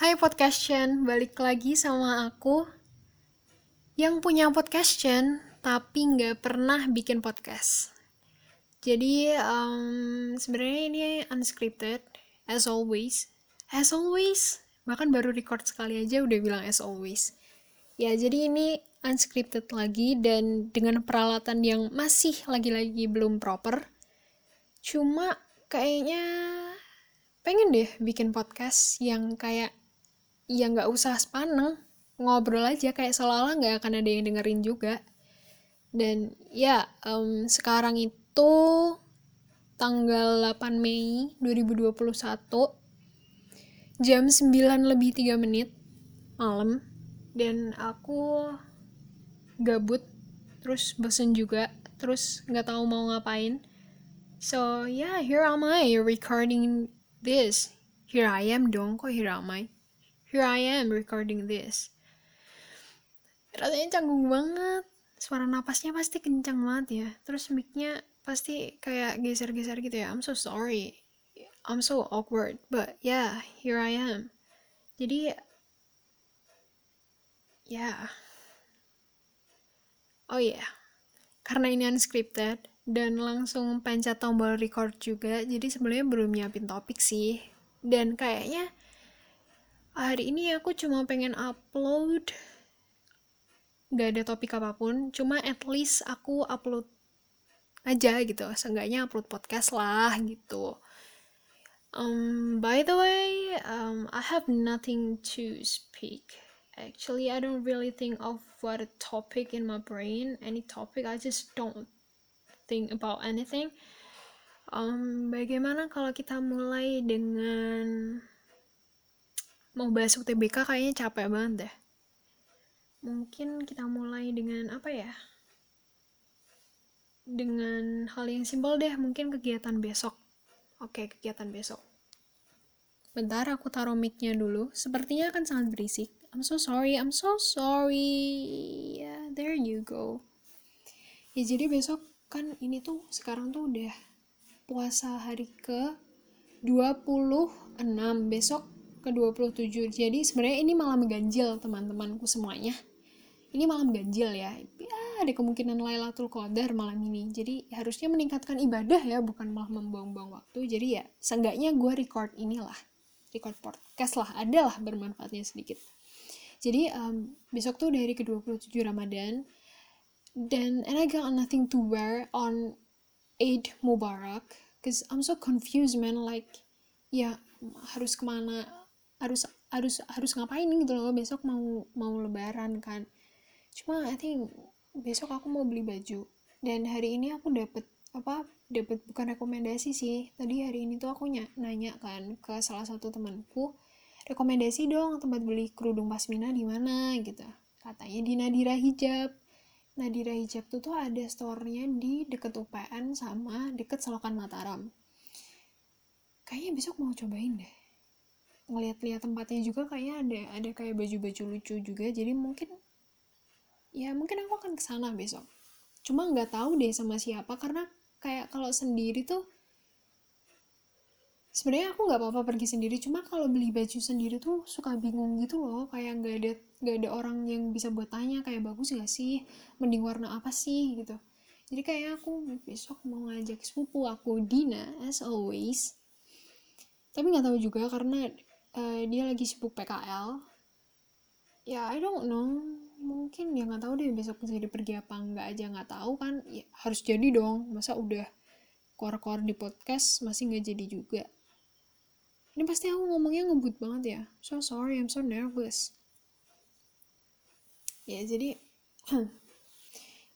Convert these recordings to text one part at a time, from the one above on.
Hai Podcastion, balik lagi sama aku yang punya Podcastion tapi nggak pernah bikin podcast. Jadi um, sebenarnya ini unscripted, as always, as always. Bahkan baru record sekali aja udah bilang as always. Ya jadi ini unscripted lagi dan dengan peralatan yang masih lagi-lagi belum proper. Cuma kayaknya pengen deh bikin podcast yang kayak ya nggak usah sepaneng. Ngobrol aja kayak seolah-olah nggak akan ada yang dengerin juga. Dan ya um, sekarang itu tanggal 8 Mei 2021 jam 9 lebih 3 menit malam. Dan aku gabut terus bosen juga terus nggak tahu mau ngapain. So yeah here am I recording this. Here I am dong kok here am I here I am recording this. Rasanya canggung banget. Suara napasnya pasti kencang banget ya. Terus micnya pasti kayak geser-geser gitu ya. I'm so sorry. I'm so awkward. But yeah here I am. Jadi ya yeah. oh ya yeah. karena ini unscripted dan langsung pencet tombol record juga jadi sebenarnya belum nyiapin topik sih. Dan kayaknya hari ini aku cuma pengen upload. Gak ada topik apa pun cuma at least aku upload aja gitu. Seenggaknya upload podcast lah gitu. Um, by the way um, I have nothing to speak. Actually I don't really think of what a topic in my brain. Any topic I just don't think about anything. Um, bagaimana kalau kita mulai dengan mau bahas UTBK kayaknya capek banget deh. Mungkin kita mulai dengan apa ya? Dengan hal yang simpel deh mungkin kegiatan besok. Oke kegiatan besok. Bentar aku taruh micnya dulu. Sepertinya akan sangat berisik. I'm so sorry I'm so sorry. Yeah there you go. Ya jadi besok kan ini tuh sekarang tuh udah puasa hari ke 26 besok ke 27 jadi sebenarnya ini malam ganjil teman-temanku semuanya. Ini malam ganjil ya. Ya ada kemungkinan Lailatul Qadar malam ini. Jadi harusnya meningkatkan ibadah ya bukan malah membuang-buang waktu. Jadi ya seenggaknya gue record inilah record podcast lah adalah bermanfaatnya sedikit. Jadi um, besok tuh dari ke-27 Ramadan. Dan and I got nothing to wear on Eid Mubarak. Cause I'm so confused man. Like ya harus ke mana harus harus harus ngapain gitu loh besok mau mau lebaran kan. Cuma I think besok aku mau beli baju. Dan hari ini aku dapet apa dapet bukan rekomendasi sih. Tadi hari ini tuh aku nanya kan ke salah satu temanku rekomendasi dong tempat beli kerudung pasmina di mana? Gitu. Katanya di Nadira Hijab. Nadira Hijab tuh tuh ada store-nya di deket UPN sama deket Selokan Mataram. Kayaknya besok mau cobain deh ngeliat-liat tempatnya juga kayaknya ada ada kayak baju-baju lucu juga. Jadi mungkin ya mungkin aku akan ke sana besok. Cuma nggak tahu deh sama siapa karena kayak kalau sendiri tuh sebenarnya aku nggak apa-apa pergi sendiri. Cuma kalau beli baju sendiri tuh suka bingung gitu loh. Kayak nggak ada nggak ada orang yang bisa buat tanya kayak bagus gak sih? Mending warna apa sih? gitu. Jadi kayak aku besok mau ngajak sepupu aku Dina as always. Tapi nggak tahu juga karena uh, dia lagi sibuk PKL ya I don't know. Mungkin ya nggak tahu deh besok bisa pergi apa nggak aja nggak tahu kan. Ya, harus jadi dong. Masa udah keluar-keluar di podcast masih nggak jadi juga. Ini pasti aku ngomongnya ngebut banget ya. So sorry I'm so nervous. Ya jadi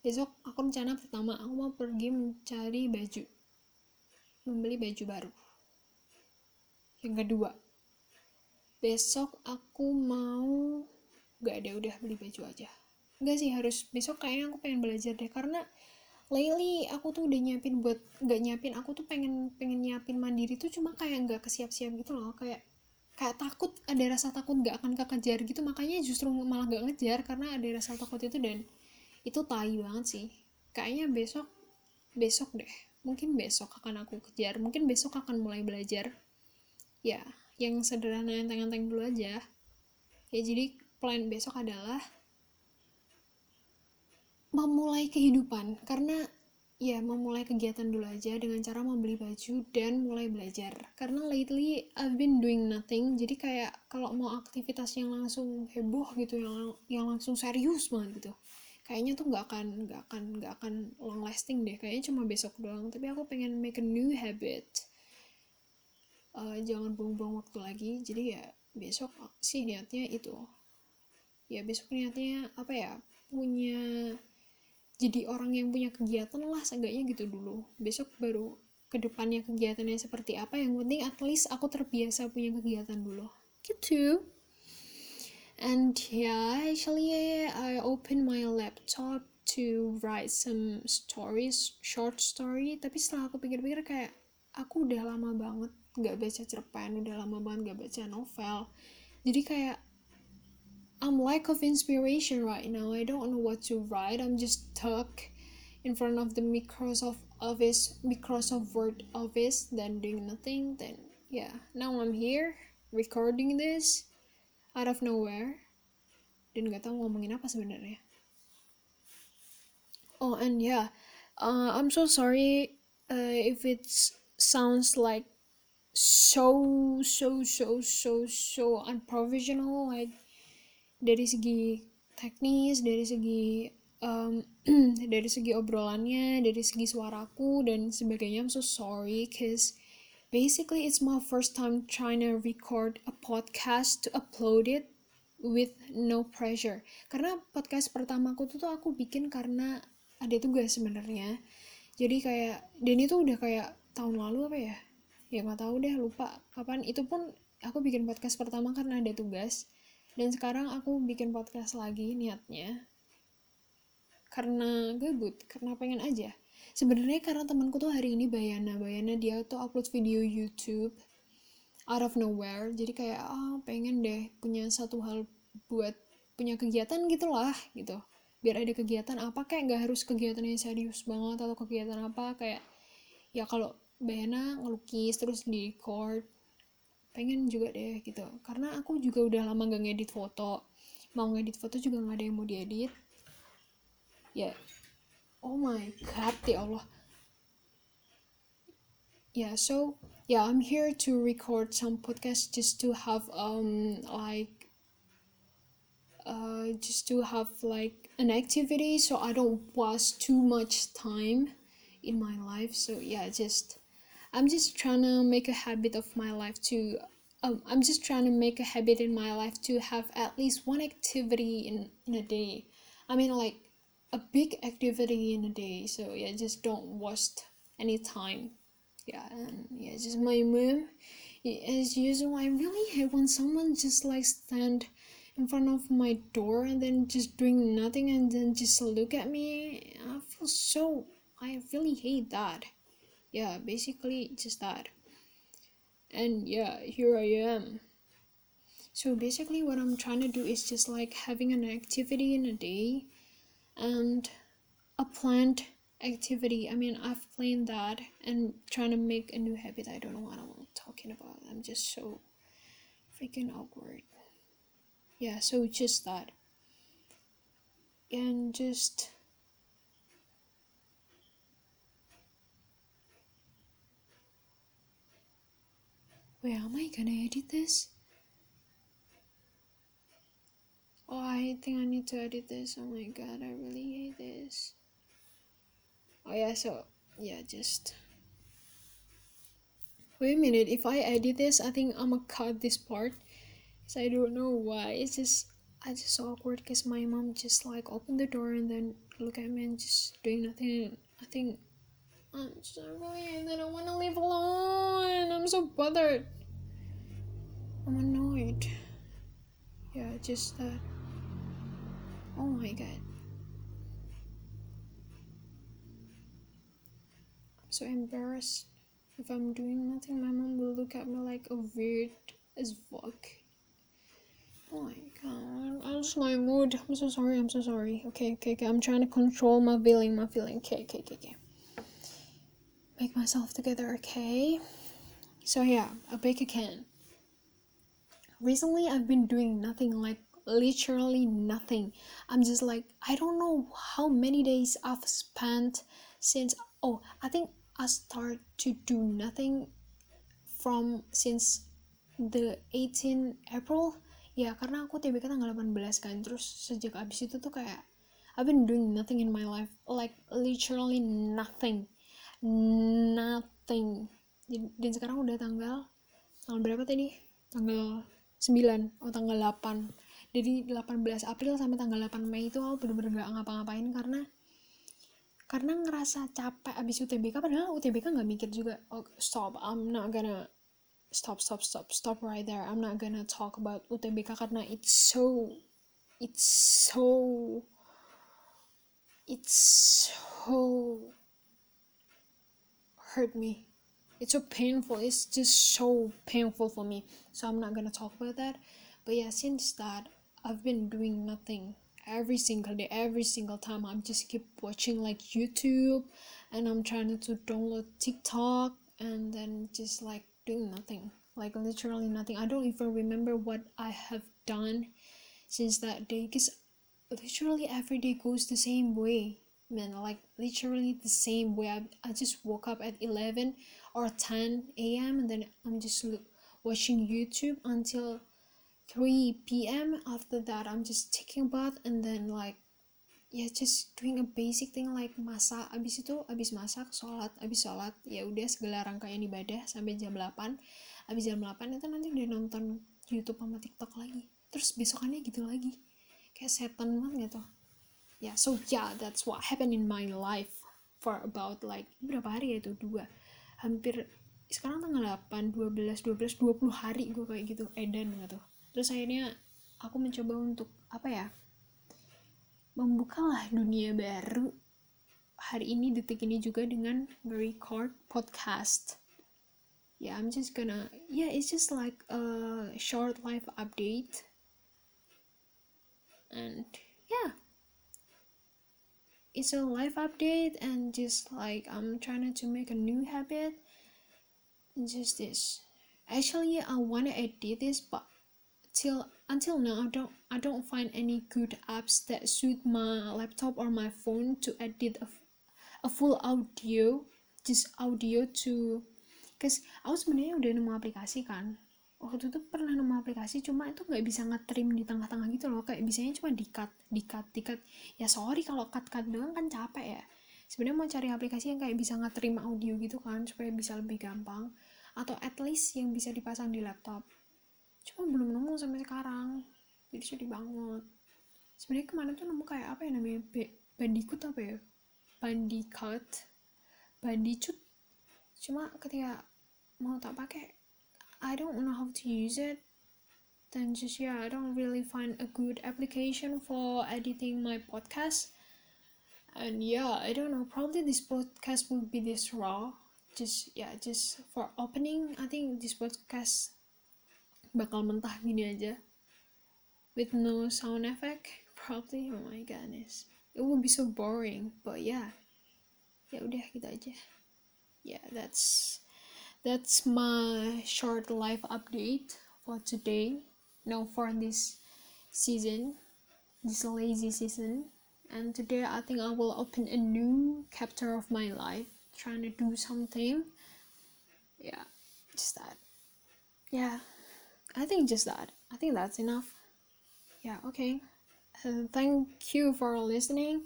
besok aku rencana pertama aku mau pergi mencari baju. Membeli baju baru. Yang kedua besok aku mau gak ada udah beli baju aja. Enggak sih harus besok kayaknya aku pengen belajar deh karena lately aku tuh udah nyiapin buat gak nyiapin aku tuh pengen pengen nyiapin mandiri tuh cuma kayak nggak kesiap-siap gitu loh kayak kayak takut ada rasa takut gak akan kekejar gitu makanya justru malah gak ngejar karena ada rasa takut itu dan itu tai banget sih. Kayaknya besok besok deh mungkin besok akan aku kejar mungkin besok akan mulai belajar. Ya yang sederhana enteng-enteng dulu aja. Ya jadi plan besok adalah memulai kehidupan. Karena ya memulai kegiatan dulu aja dengan cara membeli baju dan mulai belajar. Karena lately I've been doing nothing. Jadi kayak kalau mau aktivitas yang langsung heboh gitu yang yang langsung serius banget gitu kayaknya tuh nggak akan nggak akan nggak akan long lasting deh. Kayaknya cuma besok doang. Tapi aku pengen make a new habit uh, jangan buang-buang waktu lagi. Jadi ya besok sih niatnya itu. Ya besok niatnya apa ya punya jadi orang yang punya kegiatan lah seenggaknya gitu dulu. Besok baru ke depannya kegiatannya seperti apa yang penting at least aku terbiasa punya kegiatan dulu. Gitu. And yeah actually I open my laptop to write some stories short story. Tapi setelah aku pikir-pikir kayak aku udah lama banget nggak baca cerpen udah lama banget nggak baca novel jadi kayak I'm lack of inspiration right now. I don't know what to write. I'm just stuck in front of the Microsoft Office, Microsoft Word Office, then doing nothing. Then yeah, now I'm here recording this out of nowhere. Dan gak tahu ngomongin apa sebenarnya. Oh and yeah, uh, I'm so sorry uh, if it sounds like so so so so so unprofessional. Like dari segi teknis dari segi um, dari segi obrolannya dari segi suaraku dan sebagainya I'm so sorry cause basically it's my first time trying to record a podcast to upload it with no pressure karena podcast pertamaku tuh, tuh aku bikin karena ada tugas sebenarnya jadi kayak dan itu udah kayak tahun lalu apa ya? Ya nggak tahu deh lupa kapan. Itu pun aku bikin podcast pertama karena ada tugas. Dan sekarang aku bikin podcast lagi niatnya. Karena gabut karena pengen aja. Sebenarnya karena temanku tuh hari ini Bayana. Bayana dia tuh upload video YouTube out of nowhere. Jadi kayak ah pengen deh punya satu hal buat punya kegiatan gitulah gitu. Biar ada kegiatan apa kayak nggak harus kegiatan yang serius banget atau kegiatan apa kayak ya kalau Bayana ngelukis terus di record. Pengen juga deh gitu. Karena aku juga udah lama gak ngedit foto. Mau ngedit foto juga nggak ada yang mau diedit. Ya. Yeah. oh my god ya Allah. Yeah so yeah I'm here to record some podcast just to have um like uh just to have like an activity so I don't waste too much time in my life. So yeah just I'm just trying to make a habit of my life to um, I'm just trying to make a habit in my life to have at least one activity in, in a day. I mean like a big activity in a day. So yeah, just don't waste any time. Yeah, and yeah, just my mom. As usual, I really hate when someone just like stand in front of my door and then just doing nothing and then just look at me. I feel so. I really hate that yeah basically just that. And yeah here i am. So basically what i'm trying to do is just like having an activity in a day and a planned activity. I mean i've planned that and trying to make a new habit. I don't know what i'm talking about. I'm just so freaking awkward. Yeah so just that. And just Wait, am I gonna edit this? Oh, I think I need to edit this. Oh my god, I really hate this. Oh yeah, so yeah, just wait a minute. If I edit this, I think I'm gonna cut this part. So I don't know why. It's just I just so awkward because my mom just like opened the door and then look at me and just doing nothing. I think I'm so annoying. I don't want to leave alone. I'm so bothered. I'm annoyed. Yeah, just that. Oh my god. I'm so embarrassed. If I'm doing nothing, my mom will look at me like a weird as fuck. Oh my god, I lost my mood. I'm so sorry, I'm so sorry. Okay, okay, okay. I'm trying to control my feeling, my feeling. Okay, okay, okay, okay make myself together, okay? So yeah, a bake a can. recently I've been doing nothing like literally nothing. I'm just like I don't know how many days I've spent since oh I think I start to do nothing from since the 18 April ya karena aku TBK tanggal 18 kan terus sejak abis itu tuh kayak I've been doing nothing in my life like literally nothing nothing. Dan sekarang udah tanggal tanggal berapa tadi? Tanggal 9 oh tanggal 8 jadi 18 April sampai tanggal 8 Mei itu aku bener-bener gak ngapa-ngapain karena karena ngerasa capek abis UTBK padahal UTBK nggak mikir juga oh stop I'm not gonna stop stop stop stop right there. I'm not gonna talk about UTBK karena it's so it's so it's so hurt me. It's so painful. It's just so painful for me. So i'm not gonna talk about that. But yeah since that i've been doing nothing every single day every single time. I'm just keep watching like youtube and i'm trying to download tiktok and then just like doing nothing. Like literally nothing. I don't even remember what i have done since that day because literally every day goes the same way man like literally the same way. I, I just woke up at 11 or 10 a.m and then i'm just watching youtube until 3 p.m after that i'm just taking a bath and then like yeah just doing a basic thing like masak. Abis itu abis masak sholat. Abis sholat ya udah segala rangkaian ibadah sampai jam 8 abis jam 8 itu nanti udah nonton YouTube sama TikTok lagi. Terus besokannya gitu lagi. Kayak setan banget gitu. ya yeah, so yeah that's what happened in my life for about like berapa hari ya itu? Dua. Hampir sekarang tanggal 8 12 12 20 hari gue kayak gitu edan gitu. Terus akhirnya aku mencoba untuk apa ya membukalah dunia baru hari ini detik ini juga dengan record podcast. Yeah i'm just gonna yeah it's just like a short life update. And yeah it's a life update and just like I'm trying to make a new habit. Just this. Actually I want to edit this but till until now I don't I don't find any good apps that suit my laptop or my phone to edit a, a full audio just audio to cause aku sebenarnya udah nemu aplikasi kan waktu itu pernah nemu aplikasi cuma itu nggak bisa ngetrim di tengah-tengah gitu loh. Kayak bisanya cuma di cut di cut di cut ya sorry kalau cut cut doang kan capek ya. Sebenarnya mau cari aplikasi yang kayak bisa ngetrim audio gitu kan supaya bisa lebih gampang. Atau at least yang bisa dipasang di laptop. Cuma belum nemu sampai sekarang. Jadi sedih banget. Sebenarnya kemarin tuh nemu kayak apa ya namanya? Bandicut apa ya? Bandicut bandicut cuma ketika mau tak pakai I don't know how to use it. Then just yeah I don't really find a good application for editing my podcast. And yeah I don't know probably this podcast will be this raw. Just yeah just for opening I think this podcast bakal mentah gini aja. With no sound effect probably oh my goodness. It would be so boring but yeah. Ya udah gitu aja. Yeah that's that's my short life update for today. No for this season this lazy season. And today i think i will open a new chapter of my life trying to do something. Yeah just that. Yeah i think just that. I think that's enough. Yeah okay. Uh, thank you for listening.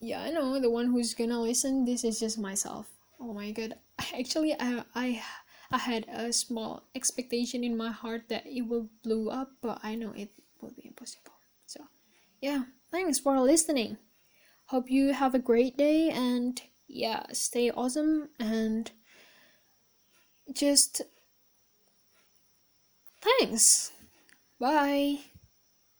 Yeah i know the one who's gonna listen this is just myself oh my god actually I, I I had a small expectation in my heart that it will blow up, but I know it will be impossible. So, yeah, thanks for listening. Hope you have a great day and yeah, stay awesome and just thanks. Bye.